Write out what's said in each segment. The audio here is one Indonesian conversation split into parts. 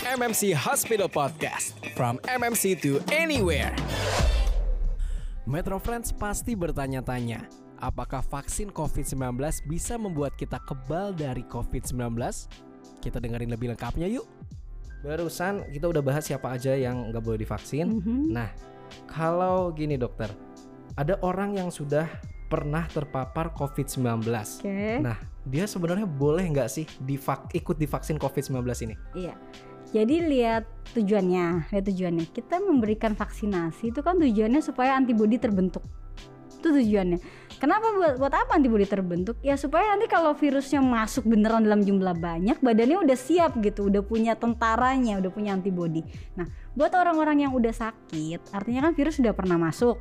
MMC Hospital Podcast. From MMC to anywhere. Metro Friends pasti bertanya-tanya, apakah vaksin COVID-19 bisa membuat kita kebal dari COVID-19? Kita dengerin lebih lengkapnya yuk. Barusan kita udah bahas siapa aja yang nggak boleh divaksin. Mhm. Nah, kalau gini dokter, ada orang yang sudah pernah terpapar COVID-19. Oke. Nah, dia sebenarnya boleh nggak sih divak ikut divaksin COVID-19 ini? Iya. Jadi lihat tujuannya, lihat tujuannya. Kita memberikan vaksinasi itu kan tujuannya supaya antibodi terbentuk. Itu tujuannya. Kenapa buat buat apa antibodi terbentuk? Ya supaya nanti kalau virusnya masuk beneran dalam jumlah banyak, badannya udah siap gitu, udah punya tentaranya, udah punya antibodi. Nah, buat orang-orang yang udah sakit, artinya kan virus sudah pernah masuk.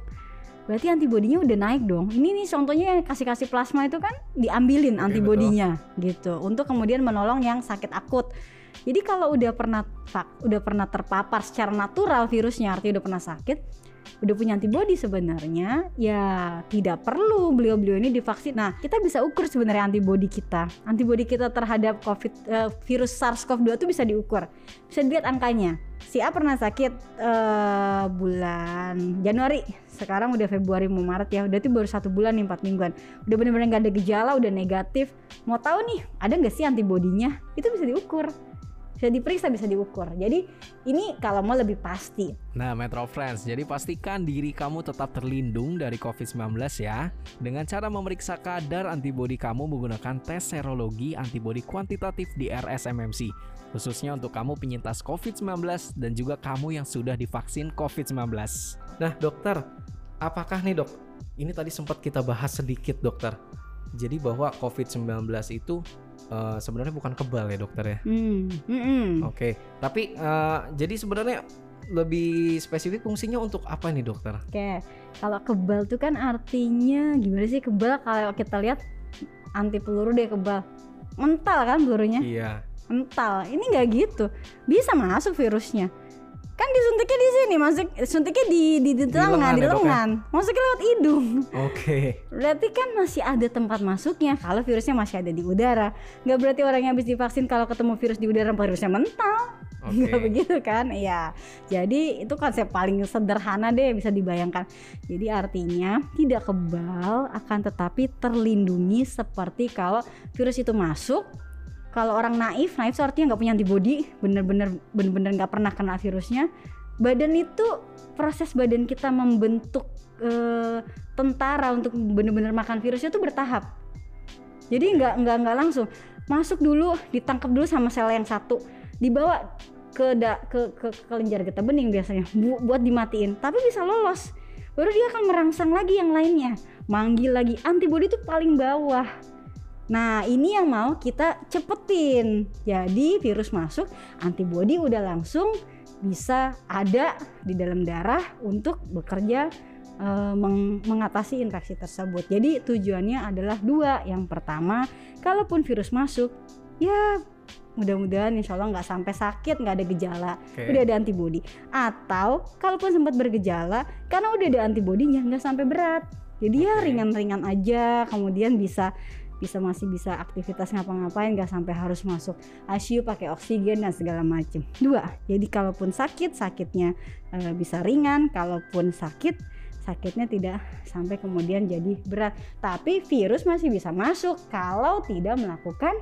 Berarti antibodinya udah naik dong. Ini nih contohnya yang kasih-kasih plasma itu kan diambilin antibodinya gitu untuk kemudian menolong yang sakit akut. Jadi kalau udah pernah vak- udah pernah terpapar secara natural virusnya artinya udah pernah sakit, udah punya antibodi sebenarnya ya tidak perlu beliau-beliau ini divaksin. Nah, kita bisa ukur sebenarnya antibodi kita. Antibodi kita terhadap COVID eh, virus SARS-CoV-2 itu bisa diukur. Bisa dilihat angkanya. Si A pernah sakit eh, bulan Januari, sekarang udah Februari mau Maret ya, udah tuh baru satu bulan nih empat mingguan. Udah bener-bener nggak ada gejala, udah negatif. Mau tahu nih ada nggak sih antibodinya? Itu bisa diukur bisa diperiksa bisa diukur jadi ini kalau mau lebih pasti Nah, Metro Friends, jadi pastikan diri kamu tetap terlindung dari COVID-19 ya dengan cara memeriksa kadar antibodi kamu menggunakan tes serologi antibodi kuantitatif di RSMMC khususnya untuk kamu penyintas COVID-19 dan juga kamu yang sudah divaksin COVID-19. Nah, dokter, apakah nih dok? Ini tadi sempat kita bahas sedikit dokter. Jadi bahwa COVID-19 itu eh, sebenarnya bukan kebal ya dokter ya. hmm. mm-mm. Oke, tapi eh, jadi sebenarnya lebih spesifik fungsinya untuk apa nih dokter? oke kalau kebal tuh kan artinya gimana sih kebal kalau kita lihat anti peluru deh kebal mental kan pelurunya Iya. mental ini nggak gitu bisa masuk virusnya kan disuntiknya di sini masuk suntiknya di di, di, lengan di ya, ya? lengan masuknya lewat hidung Oke. Berarti kan masih ada tempat masuknya kalau virusnya masih ada di udara. Nggak berarti orang yang habis divaksin kalau ketemu virus di udara virusnya mental. Oke. Nggak begitu kan? Iya. Jadi itu konsep paling sederhana deh bisa dibayangkan. Jadi artinya tidak kebal akan tetapi terlindungi seperti kalau virus itu masuk kalau orang naif, naif itu artinya nggak punya antibody, bener-bener bener-bener nggak pernah kena virusnya. Badan itu proses badan kita membentuk eh, tentara untuk bener-bener makan virusnya itu bertahap. Jadi nggak nggak nggak langsung masuk dulu, ditangkap dulu sama sel yang satu, dibawa ke da, ke, ke ke kelenjar getah bening biasanya bu- buat dimatiin. Tapi bisa lolos. Baru dia akan merangsang lagi yang lainnya, manggil lagi. Antibody itu paling bawah. Nah, ini yang mau kita cepetin. Jadi virus masuk, antibodi udah langsung bisa ada di dalam darah untuk bekerja eh, meng- mengatasi infeksi tersebut. Jadi tujuannya adalah dua. Yang pertama, kalaupun virus masuk, ya mudah-mudahan insya Allah nggak sampai sakit, nggak ada gejala, Oke. udah ada antibodi. Atau kalaupun sempat bergejala, karena udah ada antibodinya nggak sampai berat. Jadi ya Oke. ringan-ringan aja, kemudian bisa bisa masih bisa aktivitas ngapa-ngapain nggak sampai harus masuk ICU pakai oksigen dan segala macam. Dua, jadi kalaupun sakit sakitnya eh, bisa ringan, kalaupun sakit sakitnya tidak sampai kemudian jadi berat. Tapi virus masih bisa masuk kalau tidak melakukan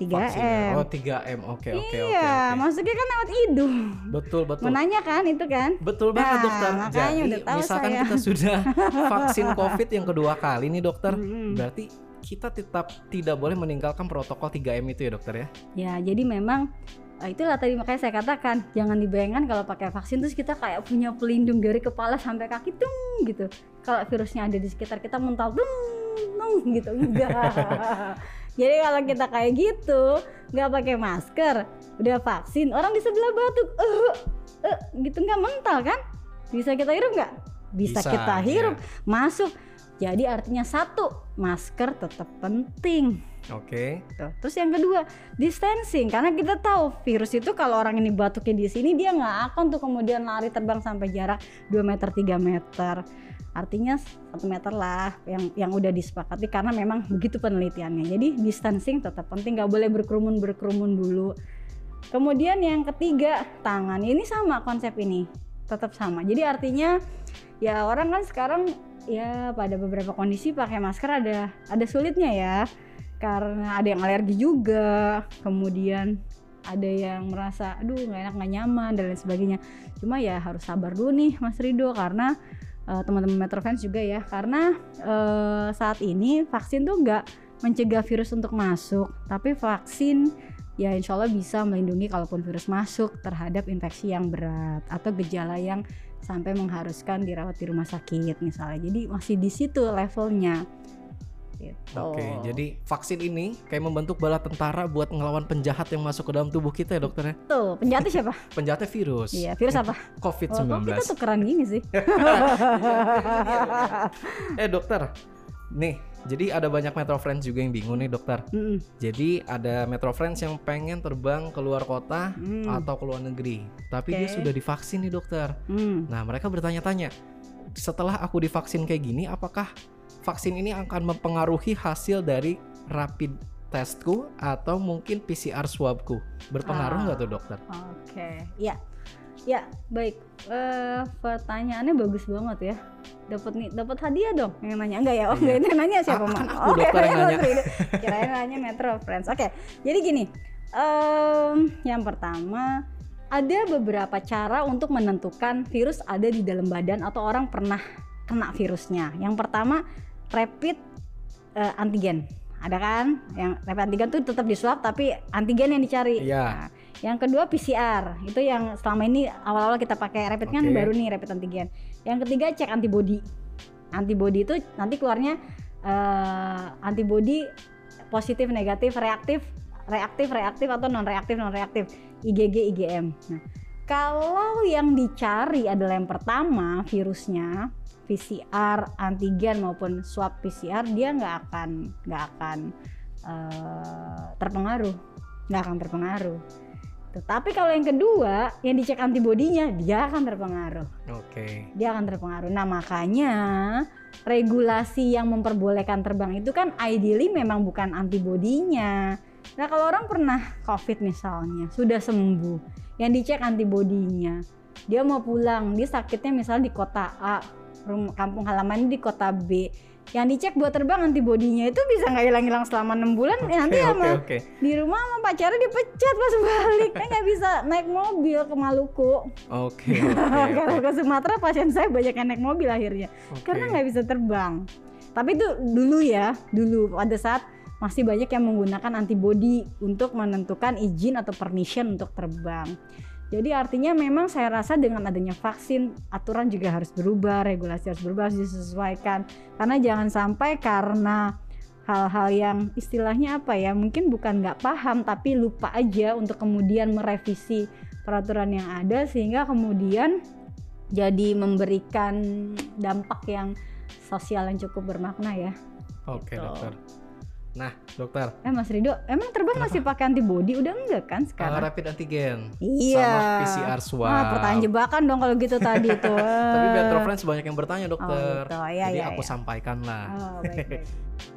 3M. Vaksin. Oh 3M. Oke oke oke. iya, oke. masuknya kan lewat hidung. Betul betul. Menanya kan itu kan? Betul banget Nah, dokter. makanya Jadi udah tahu misalkan saya. kita sudah vaksin COVID yang kedua kali nih dokter, Mm-mm. berarti kita tetap tidak boleh meninggalkan protokol 3M itu ya dokter ya? Ya, jadi memang eh, itulah tadi makanya saya katakan jangan dibayangkan kalau pakai vaksin terus kita kayak punya pelindung dari kepala sampai kaki tung gitu. Kalau virusnya ada di sekitar kita mental tung tung gitu enggak. jadi kalau kita kayak gitu nggak pakai masker, udah vaksin, orang di sebelah batuk, eh eh, gitu nggak mental kan? Bisa kita hirup nggak? Bisa, Bisa, kita hirup, masuk. Jadi artinya satu, masker tetap penting. Oke. Tuh. Terus yang kedua, distancing karena kita tahu virus itu kalau orang ini batuknya di sini dia nggak akan tuh kemudian lari terbang sampai jarak 2 meter 3 meter. Artinya satu meter lah yang yang udah disepakati karena memang begitu penelitiannya. Jadi distancing tetap penting nggak boleh berkerumun berkerumun dulu. Kemudian yang ketiga tangan. Ini sama konsep ini, tetap sama. Jadi artinya ya orang kan sekarang ya pada beberapa kondisi pakai masker ada ada sulitnya ya. Karena ada yang alergi juga kemudian ada yang merasa aduh nggak enak nggak nyaman dan lain sebagainya. Cuma ya harus sabar dulu nih Mas Rido karena uh, teman-teman Metrofans juga ya. Karena uh, saat ini vaksin tuh nggak mencegah virus untuk masuk tapi vaksin ya insya Allah bisa melindungi kalaupun virus masuk terhadap infeksi yang berat atau gejala yang sampai mengharuskan dirawat di rumah sakit misalnya jadi masih di situ levelnya Gitu. Oke, jadi vaksin ini kayak membentuk bala tentara buat ngelawan penjahat yang masuk ke dalam tubuh kita ya dokter ya? Tuh, penjahatnya siapa? Penjahatnya virus. Iya, virus apa? COVID-19. Oh, kita tuh keren gini sih. eh dokter, nih jadi ada banyak Metro Friends juga yang bingung nih dokter. Mm-mm. Jadi ada Metro Friends yang pengen terbang ke luar kota Mm. atau ke luar negeri, tapi dia Oke. sudah divaksin nih dokter. Mm. Nah mereka bertanya-tanya, setelah aku divaksin kayak gini, apakah vaksin ini akan mempengaruhi hasil dari rapid testku atau mungkin PCR swabku? Berpengaruh Ah. nggak tuh dokter? Oke, ya, ya baik. Eh, pertanyaannya bagus banget ya. Dapat nih, dapat hadiah dong. Yang nanya enggak ya? Oh, Iya. enggak yang nanya siapa Ah, oh, dokter, yang nanya. Kirain nanya Metro Friends. Oke, jadi gini. em, yang pertama ada beberapa cara untuk menentukan virus ada di dalam badan atau orang pernah kena virusnya. Yang pertama rapid eh, antigen. Ada kan? Yang rapid antigen tuh tetap di swab tapi antigen yang dicari. Iya. Nah, yang kedua PCR. Itu yang selama ini awal-awal kita pakai rapid kan Oke. baru nih rapid antigen. Yang ketiga cek antibody. Antibody itu nanti keluarnya eh, antibody positif, negatif, reaktif, reaktif, reaktif atau non reaktif, non reaktif. IgG, IgM. Nah, kalau yang dicari adalah yang pertama virusnya PCR, antigen maupun swab PCR dia nggak akan nggak akan eh, terpengaruh, nggak akan terpengaruh. Tetapi kalau yang kedua yang dicek antibodinya dia akan terpengaruh Oke. dia akan terpengaruh. Nah makanya regulasi yang memperbolehkan terbang itu kan ideally memang bukan antibodinya. Nah kalau orang pernah COVID misalnya sudah sembuh, yang dicek antibodinya, dia mau pulang, dia sakitnya misalnya di kota A, rumah kampung halaman di kota B, yang dicek buat terbang antibodinya itu bisa nggak hilang-hilang selama enam bulan, ya nanti sama oke. di rumah sama pacarnya dipecat pas balik, kan nggak bisa naik mobil ke Maluku. Oke, oke, Kalau oke. ke Sumatera pasien saya banyak yang naik mobil akhirnya Oke. karena nggak bisa terbang. Tapi itu dulu ya, dulu pada saat masih banyak yang menggunakan antibody untuk menentukan izin atau permission untuk terbang. Jadi artinya memang saya rasa dengan adanya vaksin aturan juga harus berubah, regulasi harus berubah, harus disesuaikan. Karena jangan sampai karena hal-hal yang istilahnya apa ya, mungkin bukan nggak paham tapi lupa aja untuk kemudian merevisi peraturan yang ada sehingga kemudian jadi memberikan dampak yang sosial yang cukup bermakna ya. Oke, Gitu. dokter. Nah, dokter, Eh Mas Rido, emang terbang masih pakai antibody? Udah enggak kan uh, sekarang? rapid antigen Iya. sama PCR swab. Wah, pertanyaan jebakan dong kalau gitu tadi tuh. Tapi Metro Friends banyak yang bertanya dokter. gitu. Iya, Jadi iya, aku iya. sampaikan lah. Oh, baik, baik.